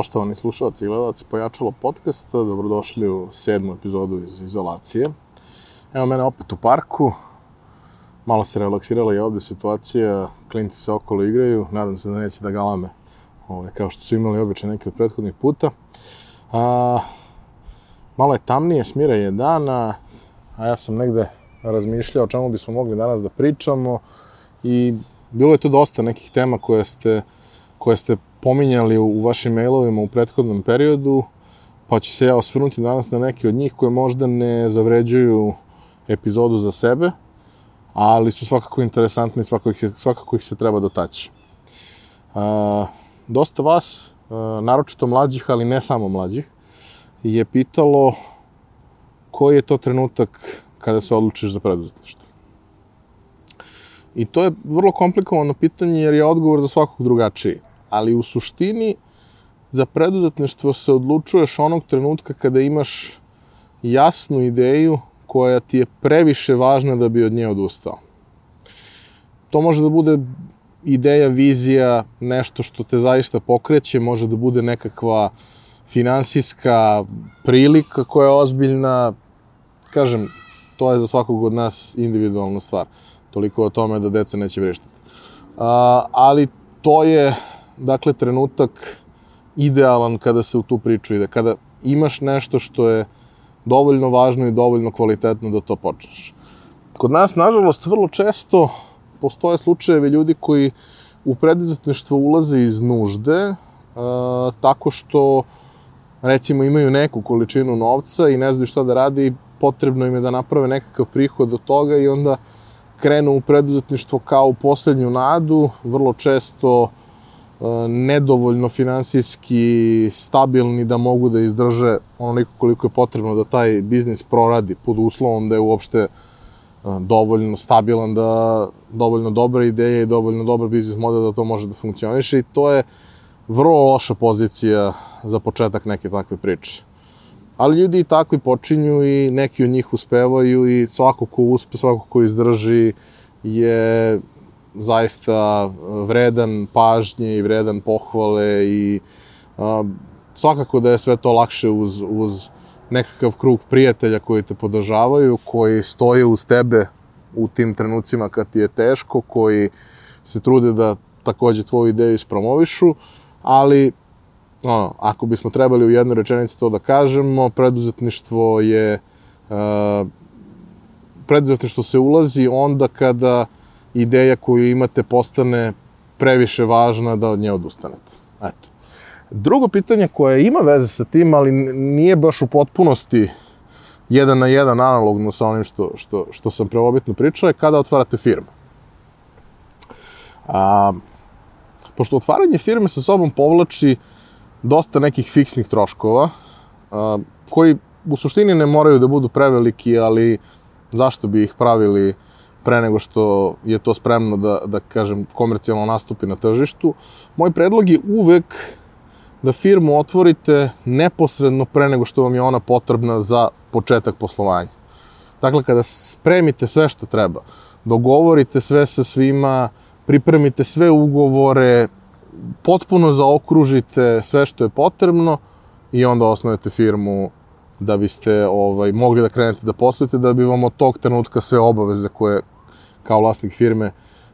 Poštovani slušalci i gledalci Pojačalo podcasta, dobrodošli u sedmu epizodu iz izolacije. Evo mene opet u parku, malo se relaksirala i ovde situacija, klinci se okolo igraju, nadam se da neće da galame, ovaj, kao što su imali običaj neki od prethodnih puta. A, malo je tamnije, smira je dana, a ja sam negde razmišljao o čemu bismo mogli danas da pričamo i bilo je tu dosta nekih tema koje ste, koje ste pominjali u, vašim mailovima u prethodnom periodu, pa ću se ja osvrnuti danas na neke od njih koje možda ne zavređuju epizodu za sebe, ali su svakako interesantni i svakako ih, se, svakako ih se treba dotaći. A, dosta vas, a, naročito mlađih, ali ne samo mlađih, je pitalo koji je to trenutak kada se odlučiš za preduzetništvo. I to je vrlo komplikovano pitanje jer je odgovor za svakog drugačiji. Ali u suštini za preduzetništvo se odlučuješ onog trenutka kada imaš jasnu ideju koja ti je previše važna da bi od nje odustao. To može da bude ideja, vizija, nešto što te zaista pokreće, može da bude nekakva finansijska prilika koja je ozbiljna, kažem, to je za svakog od nas individualna stvar. Toliko o tome da deca neće vrištati. A, ali to je, dakle, trenutak idealan kada se u tu priču ide. Kada imaš nešto što je dovoljno važno i dovoljno kvalitetno da to počneš. Kod nas, nažalost, vrlo često postoje slučajevi ljudi koji u preduzetništvo ulaze iz nužde, a, tako što recimo imaju neku količinu novca i ne znaju šta da radi i potrebno im je da naprave nekakav prihod od toga i onda krenu u preduzetništvo kao u poslednju nadu, vrlo često e, nedovoljno finansijski stabilni da mogu da izdrže onoliko koliko je potrebno da taj biznis proradi pod uslovom da je uopšte e, dovoljno stabilan, da dovoljno dobra ideja i dovoljno dobar biznis model da to može da funkcioniše i to je vrlo loša pozicija za početak neke takve priče. Ali ljudi i takvi počinju i neki od njih uspevaju i svako ko uspe, svako ko izdrži je zaista vredan pažnje i vredan pohvale i a, svakako da je sve to lakše uz, uz nekakav krug prijatelja koji te podržavaju, koji stoje uz tebe u tim trenucima kad ti je teško, koji se trude da takođe tvoju ideju ispromovišu, ali ono, ako bismo trebali u jednoj rečenici to da kažemo, preduzetništvo je uh, preduzetništvo se ulazi onda kada ideja koju imate postane previše važna da od nje odustanete. Eto. Drugo pitanje koje ima veze sa tim, ali nije baš u potpunosti jedan na jedan analogno sa onim što, što, što sam preobitno pričao, je kada otvarate firmu. A, pošto otvaranje firme sa sobom povlači dosta nekih fiksnih troškova, a, koji u suštini ne moraju da budu preveliki, ali zašto bi ih pravili pre nego što je to spremno da, da kažem, komercijalno nastupi na tržištu. Moj predlog je uvek da firmu otvorite neposredno pre nego što vam je ona potrebna za početak poslovanja. Dakle, kada spremite sve što treba, dogovorite sve sa svima, pripremite sve ugovore, potpuno zaokružite sve što je potrebno i onda osnovete firmu da biste ovaj, mogli da krenete da poslujete, da bi vam od tog trenutka sve obaveze koje kao vlasnik firme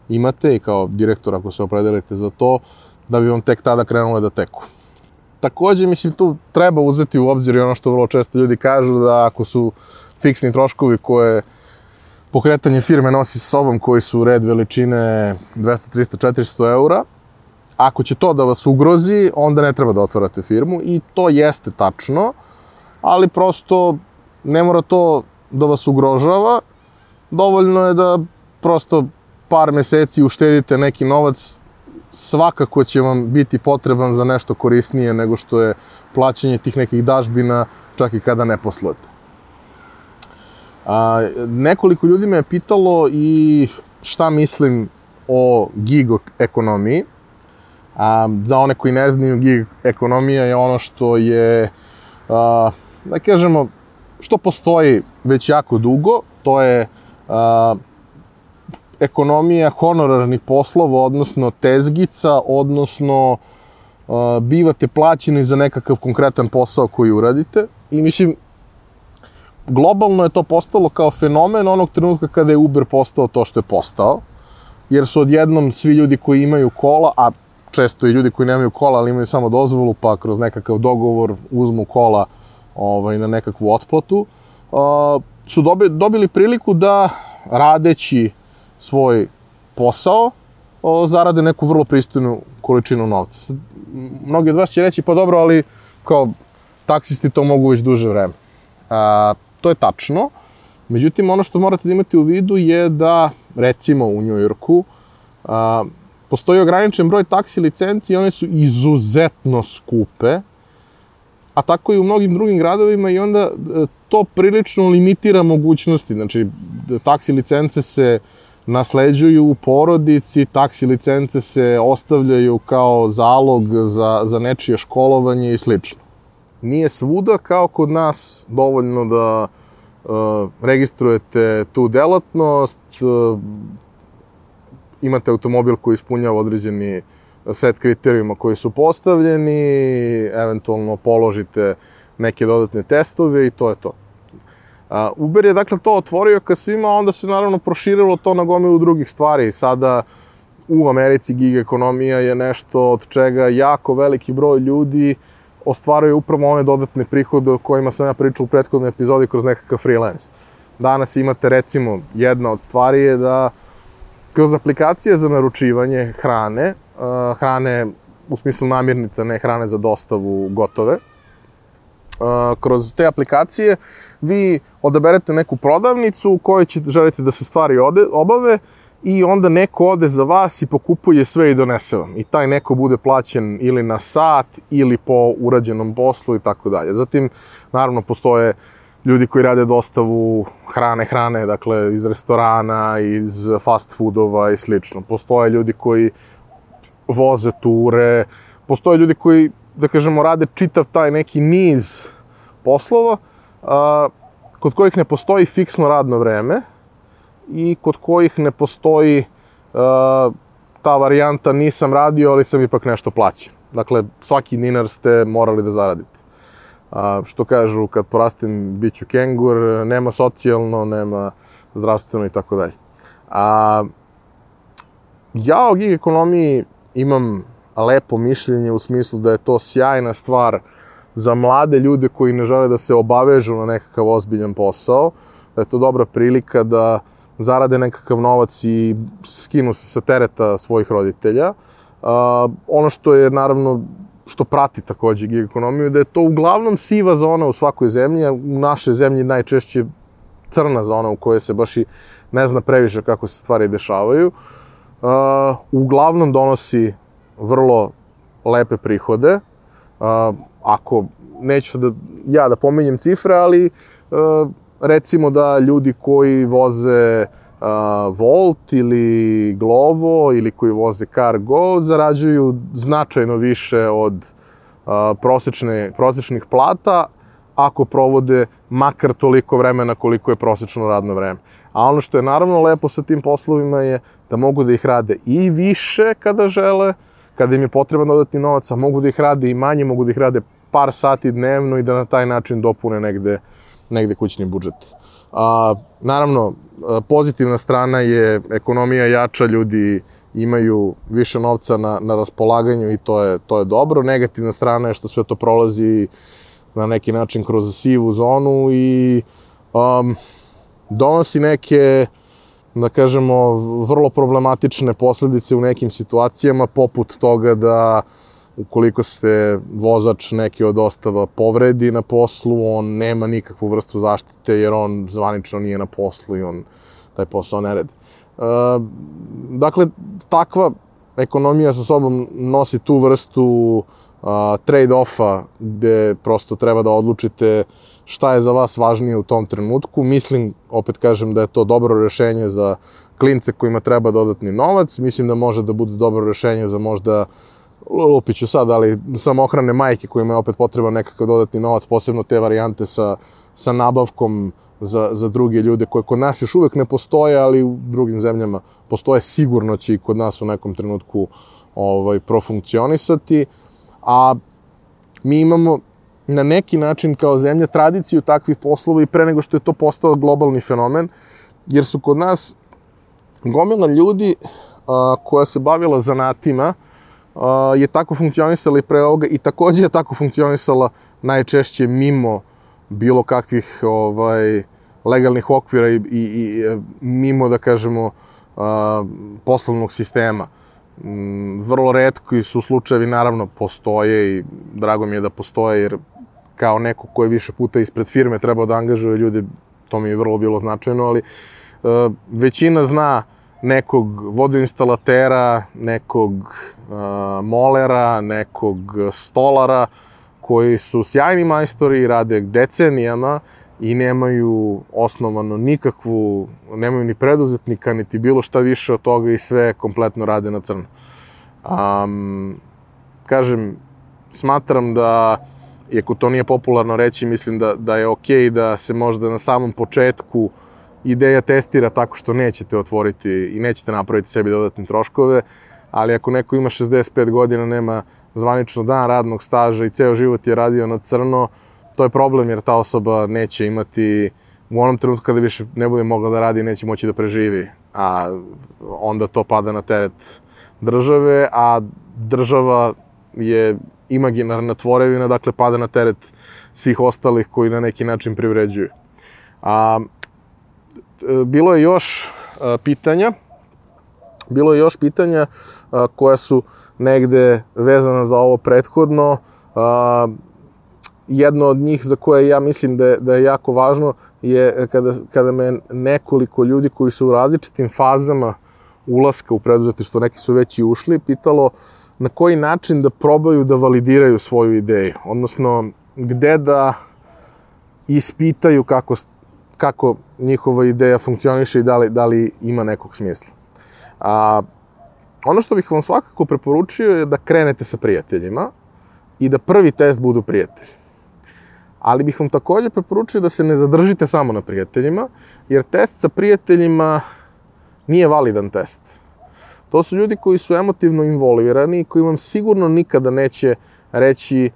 imate i kao direktor ako se opredelite za to, da bi vam tek tada krenule da teku. Takođe, mislim, tu treba uzeti u obzir i ono što vrlo često ljudi kažu, da ako su fiksni troškovi koje pokretanje firme nosi sa sobom, koji su red veličine 200, 300, 400 eura, Ako će to da vas ugrozi, onda ne treba da otvarate firmu i to jeste tačno, ali prosto ne mora to da vas ugrožava, dovoljno je da prosto par meseci uštedite neki novac, svakako će vam biti potreban za nešto korisnije nego što je plaćanje tih nekih dažbina čak i kada ne poslujete. A, nekoliko ljudi me je pitalo i šta mislim o gig ekonomiji. A, za one koji ne znaju, gig ekonomija je ono što je, a, da kažemo, što postoji već jako dugo, to je a, ekonomija honorarnih poslova, odnosno tezgica, odnosno bivate plaćeni za nekakav konkretan posao koji uradite. I mislim, globalno je to postalo kao fenomen onog trenutka kada je Uber postao to što je postao, jer su odjednom svi ljudi koji imaju kola, a često i ljudi koji nemaju kola, ali imaju samo dozvolu, pa kroz nekakav dogovor uzmu kola ovaj, na nekakvu otplatu, uh, su dobi, dobili priliku da radeći svoj posao, o, zarade neku vrlo pristojnu količinu novca. Sad, mnogi od vas će reći, pa dobro, ali kao taksisti to mogu već duže vreme. A, to je tačno. Međutim, ono što morate da imate u vidu je da, recimo u Njujorku, a, postoji ograničen broj taksi licenci i one su izuzetno skupe, a tako i u mnogim drugim gradovima i onda e, to prilično limitira mogućnosti. Znači, taksi licence se nasleđuju u porodici, taksi licence se ostavljaju kao zalog za, za nečije školovanje i slično. Nije svuda kao kod nas dovoljno da uh, registrujete tu delatnost, uh, imate automobil koji ispunjava određeni set kriterijuma koji su postavljeni, eventualno položite neke dodatne testove i to je to. Uh, Uber je dakle to otvorio ka svima, onda se naravno proširilo to na gomilu drugih stvari. Sada u Americi gig ekonomija je nešto od čega jako veliki broj ljudi ostvaruje upravo one dodatne prihode o kojima sam ja pričao u prethodnoj epizodi kroz nekakav freelance. Danas imate recimo jedna od stvari je da kroz aplikacije za naručivanje hrane, uh, hrane u smislu namirnica, ne hrane za dostavu gotove, kroz te aplikacije vi odaberete neku prodavnicu u kojoj će, želite da se stvari ode, obave i onda neko ode za vas i pokupuje sve i donese vam. I taj neko bude plaćen ili na sat ili po urađenom poslu i tako dalje. Zatim, naravno, postoje ljudi koji rade dostavu hrane, hrane, dakle, iz restorana, iz fast foodova i slično. Postoje ljudi koji voze ture, postoje ljudi koji da kažemo, rade čitav taj neki niz poslova, a, kod kojih ne postoji fiksno radno vreme i kod kojih ne postoji a, ta varijanta nisam radio, ali sam ipak nešto plaćen. Dakle, svaki dinar ste morali da zaradite. A, što kažu, kad porastim, bit ću kengur, nema socijalno, nema zdravstveno i tako dalje. A, ja o gig ekonomiji imam lepo mišljenje u smislu da je to sjajna stvar za mlade ljude koji ne žele da se obavežu na nekakav ozbiljan posao, da je to dobra prilika da zarade nekakav novac i skinu se sa tereta svojih roditelja. Uh, ono što je naravno što prati takođe gig ekonomiju, da je to uglavnom siva zona u svakoj zemlji, a u našoj zemlji najčešće crna zona u kojoj se baš i ne zna previše kako se stvari dešavaju. Uh, uglavnom donosi vrlo lepe prihode. Ako neću da ja da pomenjem cifre, ali uh, recimo da ljudi koji voze Volt ili Glovo ili koji voze Cargo zarađuju značajno više od prosečne, prosečnih plata ako provode makar toliko vremena koliko je prosečno radno vreme. A ono što je naravno lepo sa tim poslovima je da mogu da ih rade i više kada žele, kada im je potreban dodatni novac, a mogu da ih rade i manje, mogu da ih rade par sati dnevno i da na taj način dopune negde, negde kućni budžet. A, naravno, pozitivna strana je ekonomija jača, ljudi imaju više novca na, na raspolaganju i to je, to je dobro. Negativna strana je što sve to prolazi na neki način kroz sivu zonu i um, donosi neke da kažemo, vrlo problematične posledice u nekim situacijama, poput toga da ukoliko se vozač neki od ostava povredi na poslu, on nema nikakvu vrstu zaštite jer on zvanično nije na poslu i on taj posao ne radi. E, dakle, takva ekonomija sa sobom nosi tu vrstu trade-offa gde prosto treba da odlučite šta je za vas važnije u tom trenutku. Mislim, opet kažem da je to dobro rešenje za klince kojima treba dodatni novac. Mislim da može da bude dobro rešenje za možda lupiću sad, ali samohrane majke kojima je opet potreban nekakav dodatni novac, posebno te varijante sa, sa nabavkom za, za druge ljude koje kod nas još uvek ne postoje, ali u drugim zemljama postoje sigurno će i kod nas u nekom trenutku ovaj, profunkcionisati. A mi imamo na neki način kao zemlja tradiciju takvih poslova i pre nego što je to postao globalni fenomen, jer su kod nas gomila ljudi a, koja se bavila zanatima a, je tako funkcionisala i pre ovoga i takođe je tako funkcionisala najčešće mimo bilo kakvih ovaj, legalnih okvira i, i, i mimo, da kažemo, a, poslovnog sistema. Mm, vrlo redko su slučajevi, naravno, postoje i drago mi je da postoje, jer kao neko ko je više puta ispred firme trebao da angažuje ljudi, to mi je vrlo bilo značajno, ali uh, većina zna nekog vodoinstalatera, nekog uh, molera, nekog stolara, koji su sjajni majstori i rade decenijama i nemaju osnovano nikakvu, nemaju ni preduzetnika, niti bilo šta više od toga i sve kompletno rade na crno. Um, kažem, smatram da iako to nije popularno reći, mislim da, da je okej okay da se možda na samom početku ideja testira tako što nećete otvoriti i nećete napraviti sebi dodatne troškove, ali ako neko ima 65 godina, nema zvanično dan radnog staža i ceo život je radio na crno, to je problem jer ta osoba neće imati u onom trenutku kada više ne bude mogla da radi, neće moći da preživi, a onda to pada na teret države, a država je imaginarna tvorevina, dakle pada na teret svih ostalih koji na neki način privređuju. A, bilo je još a, pitanja, bilo je još pitanja a, koja su negde vezana za ovo prethodno. A, jedno od njih za koje ja mislim da je, da je jako važno je kada, kada me nekoliko ljudi koji su u različitim fazama ulaska u preduzetništvo, neki su već i ušli, pitalo na koji način da probaju da validiraju svoju ideju, odnosno gde da ispitaju kako, kako njihova ideja funkcioniše i da li, da li ima nekog smisla. A, ono što bih vam svakako preporučio je da krenete sa prijateljima i da prvi test budu prijatelji. Ali bih vam takođe preporučio da se ne zadržite samo na prijateljima, jer test sa prijateljima nije validan test To su ljudi koji su emotivno involvirani i koji vam sigurno nikada neće reći e,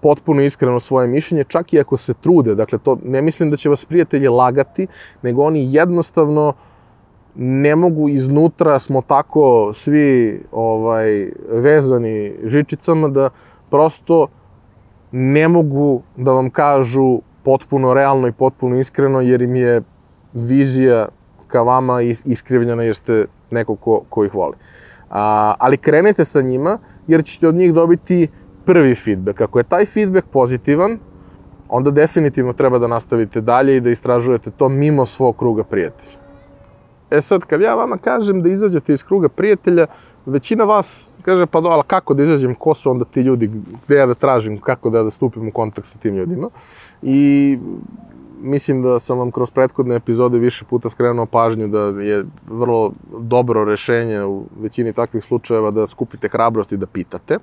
potpuno iskreno svoje mišljenje, čak i ako se trude. Dakle, to ne mislim da će vas prijatelje lagati, nego oni jednostavno ne mogu iznutra, smo tako svi ovaj, vezani žičicama da prosto ne mogu da vam kažu potpuno realno i potpuno iskreno, jer im je vizija ka vama iskrivljena jer ste neko ko, ko ih voli. A, ali krenete sa njima, jer ćete od njih dobiti prvi feedback. Ako je taj feedback pozitivan, onda definitivno treba da nastavite dalje i da istražujete to mimo svog kruga prijatelja. E sad, kad ja vama kažem da izađete iz kruga prijatelja, većina vas kaže, pa do, ali kako da izađem, ko su onda ti ljudi, gde ja da tražim, kako da, da stupim u kontakt sa tim ljudima. I mislim da sam vam kroz prethodne epizode više puta skrenuo pažnju da je vrlo dobro rešenje u većini takvih slučajeva da skupite hrabrost i da pitate.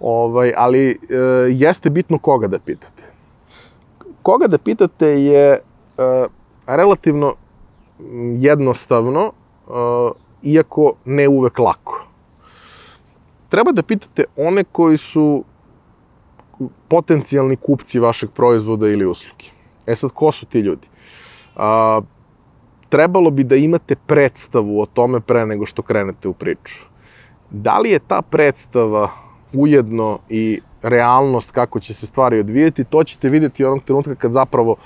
Ovaj, ali e, jeste bitno koga da pitate. Koga da pitate je e, relativno jednostavno, e, iako ne uvek lako. Treba da pitate one koji su potencijalni kupci vašeg proizvoda ili usluge E sad, ko su ti ljudi? A, trebalo bi da imate predstavu o tome pre nego što krenete u priču. Da li je ta predstava ujedno i realnost kako će se stvari odvijeti, to ćete videti onog trenutka kad zapravo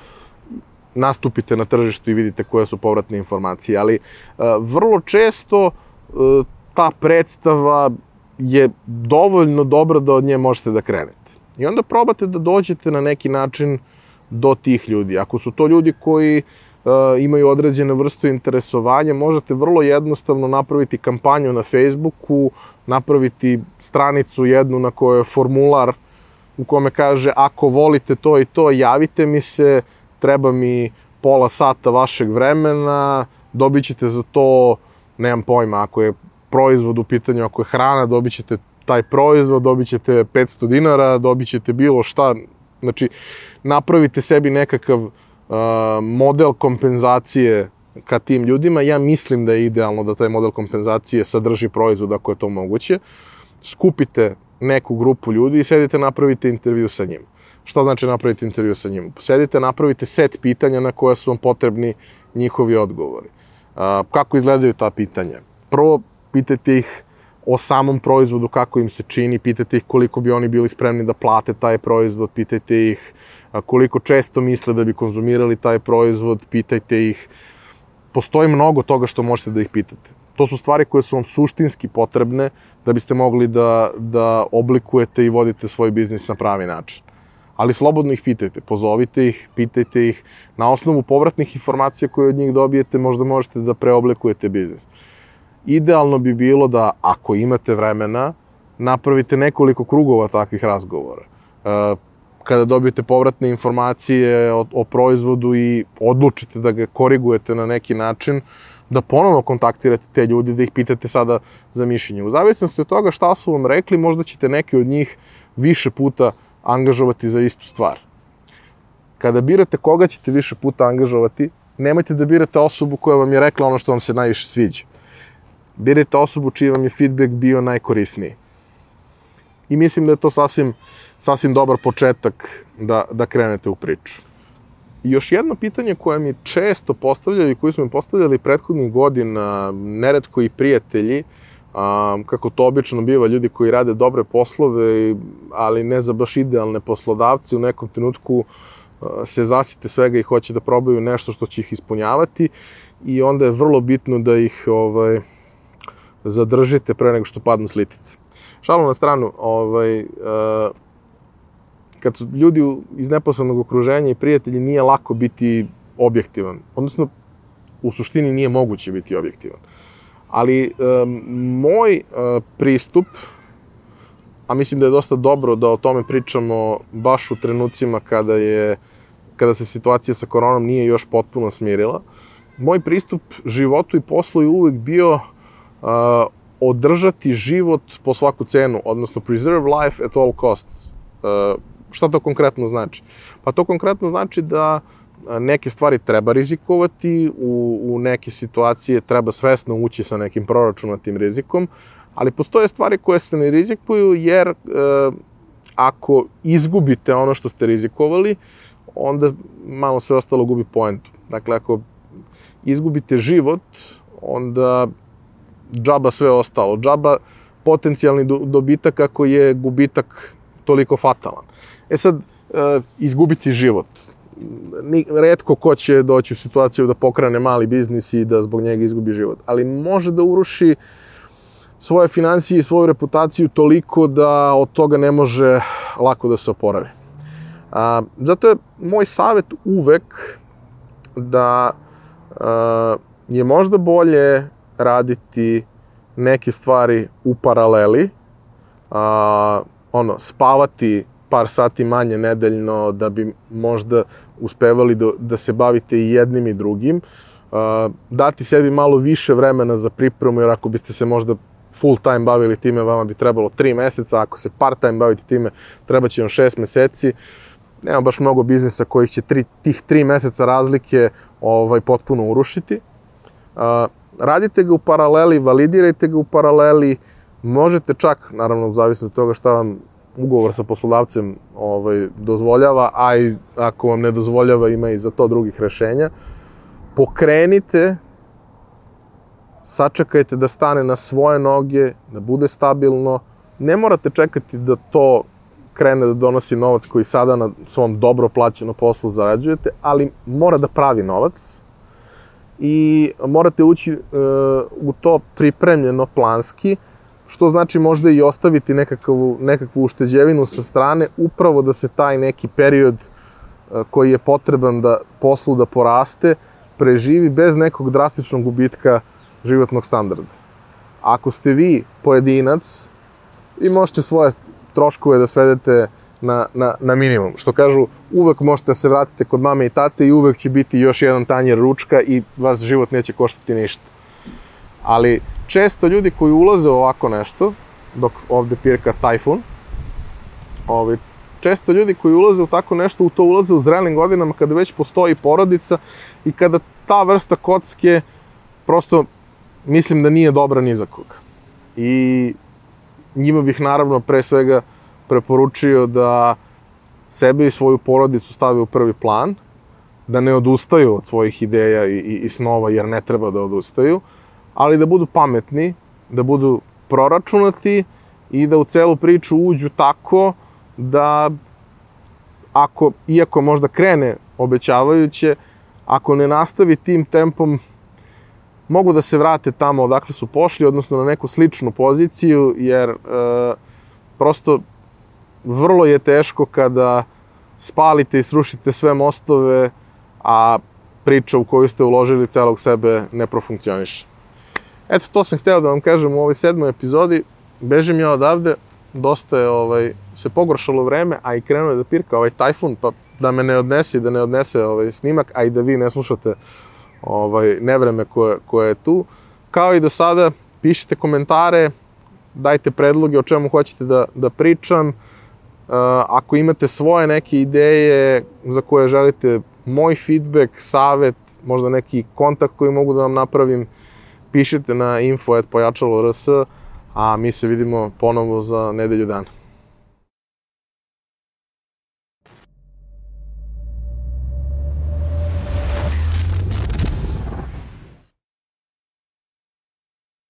nastupite na tržištu i vidite koje su povratne informacije. Ali a, vrlo često a, ta predstava je dovoljno dobra da od nje možete da krenete. I onda probate da dođete na neki način do tih ljudi. Ako su to ljudi koji uh, imaju određene vrstu interesovanja, možete vrlo jednostavno napraviti kampanju na Facebooku, napraviti stranicu jednu na kojoj je formular u kome kaže ako volite to i to, javite mi se, treba mi pola sata vašeg vremena, dobit ćete za to, nemam pojma, ako je proizvod u pitanju, ako je hrana, dobit ćete taj proizvod, dobit ćete 500 dinara, dobit ćete bilo šta, Znači, napravite sebi nekakav uh, model kompenzacije ka tim ljudima. Ja mislim da je idealno da taj model kompenzacije sadrži proizvod ako je to moguće. Skupite neku grupu ljudi i sedite napravite intervju sa njim. Šta znači napraviti intervju sa njim? Sedite, napravite set pitanja na koja su vam potrebni njihovi odgovori. A, kako izgledaju ta pitanja? Prvo, pitajte ih o samom proizvodu, kako im se čini, pitajte ih koliko bi oni bili spremni da plate taj proizvod, pitajte ih koliko često misle da bi konzumirali taj proizvod, pitajte ih. Postoji mnogo toga što možete da ih pitate. To su stvari koje su vam suštinski potrebne da biste mogli da, da oblikujete i vodite svoj biznis na pravi način. Ali slobodno ih pitajte, pozovite ih, pitajte ih. Na osnovu povratnih informacija koje od njih dobijete, možda možete da preoblikujete biznis. Idealno bi bilo da, ako imate vremena, napravite nekoliko krugova takvih razgovora. E, kada dobijete povratne informacije o, o proizvodu i odlučite da ga korigujete na neki način, da ponovno kontaktirate te ljudi, da ih pitate sada za mišljenje. U zavisnosti od toga šta su vam rekli, možda ćete neki od njih više puta angažovati za istu stvar. Kada birate koga ćete više puta angažovati, nemojte da birate osobu koja vam je rekla ono što vam se najviše sviđa. Birajte osobu čiji vam je feedback bio najkorisniji. I mislim da je to sasvim, sasvim dobar početak da, da krenete u priču. I još jedno pitanje koje mi često postavljaju i koje su mi postavljali prethodnih godina, neretko i prijatelji, a, kako to obično biva, ljudi koji rade dobre poslove, ali ne za baš idealne poslodavce, u nekom trenutku a, se zasite svega i hoće da probaju nešto što će ih ispunjavati i onda je vrlo bitno da ih ovaj, zadržite pre nego što padnu s litice. Šalom na stranu, ovaj, a, kad su ljudi iz neposlednog okruženja i prijatelji, nije lako biti objektivan. Odnosno, u suštini nije moguće biti objektivan. Ali um, moj uh, pristup, a mislim da je dosta dobro da o tome pričamo baš u trenucima kada je kada se situacija sa koronom nije još potpuno smirila, moj pristup životu i poslu je uvek bio uh, održati život po svaku cenu, odnosno preserve life at all costs. Uh, Šta to konkretno znači? Pa to konkretno znači da neke stvari treba rizikovati, u, u neke situacije treba svesno ući sa nekim proračunatim rizikom, ali postoje stvari koje se ne rizikuju jer e, ako izgubite ono što ste rizikovali, onda malo sve ostalo gubi poentu. Dakle, ako izgubite život, onda džaba sve ostalo. Džaba potencijalni dobitak ako je gubitak toliko fatalan. E sad, uh, izgubiti život. Ni, redko ko će doći u situaciju da pokrane mali biznis i da zbog njega izgubi život. Ali može da uruši svoje financije i svoju reputaciju toliko da od toga ne može lako da se oporavi. A, zato je moj savet uvek da a, je možda bolje raditi neke stvari u paraleli, a, ono, spavati par sati manje nedeljno da bi možda uspevali da, da se bavite i jednim i drugim. Uh, dati sebi malo više vremena za pripremu, jer ako biste se možda full time bavili time, vama bi trebalo 3 meseca, ako se part time bavite time, treba će vam 6 meseci. Nema baš mnogo biznisa kojih će tri, tih 3 meseca razlike ovaj, potpuno urušiti. Uh, radite ga u paraleli, validirajte ga u paraleli, možete čak, naravno, u zavisnosti od toga šta vam ugovor sa poslodavcem ovaj, dozvoljava, a i ako vam ne dozvoljava ima i za to drugih rešenja, pokrenite, sačekajte da stane na svoje noge, da bude stabilno, ne morate čekati da to krene da donosi novac koji sada na svom dobro plaćenom poslu zarađujete, ali mora da pravi novac i morate ući uh, u to pripremljeno planski, što znači možda i ostaviti nekakvu, nekakvu ušteđevinu sa strane, upravo da se taj neki period e, koji je potreban da poslu da poraste, preživi bez nekog drastičnog gubitka životnog standarda. Ako ste vi pojedinac, vi možete svoje troškove da svedete na, na, na minimum. Što kažu, uvek možete da se vratite kod mame i tate i uvek će biti još jedan tanjer ručka i vas život neće koštati ništa. Ali često ljudi koji ulaze u ovako nešto, dok ovde pirka tajfun, ovaj, često ljudi koji ulaze u tako nešto, u to ulaze u zrelim godinama kada već postoji porodica i kada ta vrsta kocke prosto mislim da nije dobra ni za koga. I njima bih naravno pre svega preporučio da sebe i svoju porodicu stave u prvi plan, da ne odustaju od svojih ideja i, i, i snova, jer ne treba da odustaju, ali da budu pametni, da budu proračunati i da u celu priču uđu tako da ako, iako možda krene obećavajuće, ako ne nastavi tim tempom, mogu da se vrate tamo odakle su pošli, odnosno na neku sličnu poziciju, jer e, prosto vrlo je teško kada spalite i srušite sve mostove, a priča u koju ste uložili celog sebe ne profunkcioniše. Eto, to sam hteo da vam kažem u ovoj sedmoj epizodi. Bežim ja odavde, dosta je ovaj, se pogoršalo vreme, a i krenuo je da pirka ovaj tajfun, pa da me ne odnese i da ne odnese ovaj snimak, a i da vi ne slušate ovaj, nevreme koje, koje je tu. Kao i do sada, pišite komentare, dajte predloge o čemu hoćete da, da pričam. Uh, ako imate svoje neke ideje za koje želite moj feedback, savet, možda neki kontakt koji mogu da vam napravim, pišite na info.pojačalo.rs, a mi se vidimo ponovo za nedelju dana.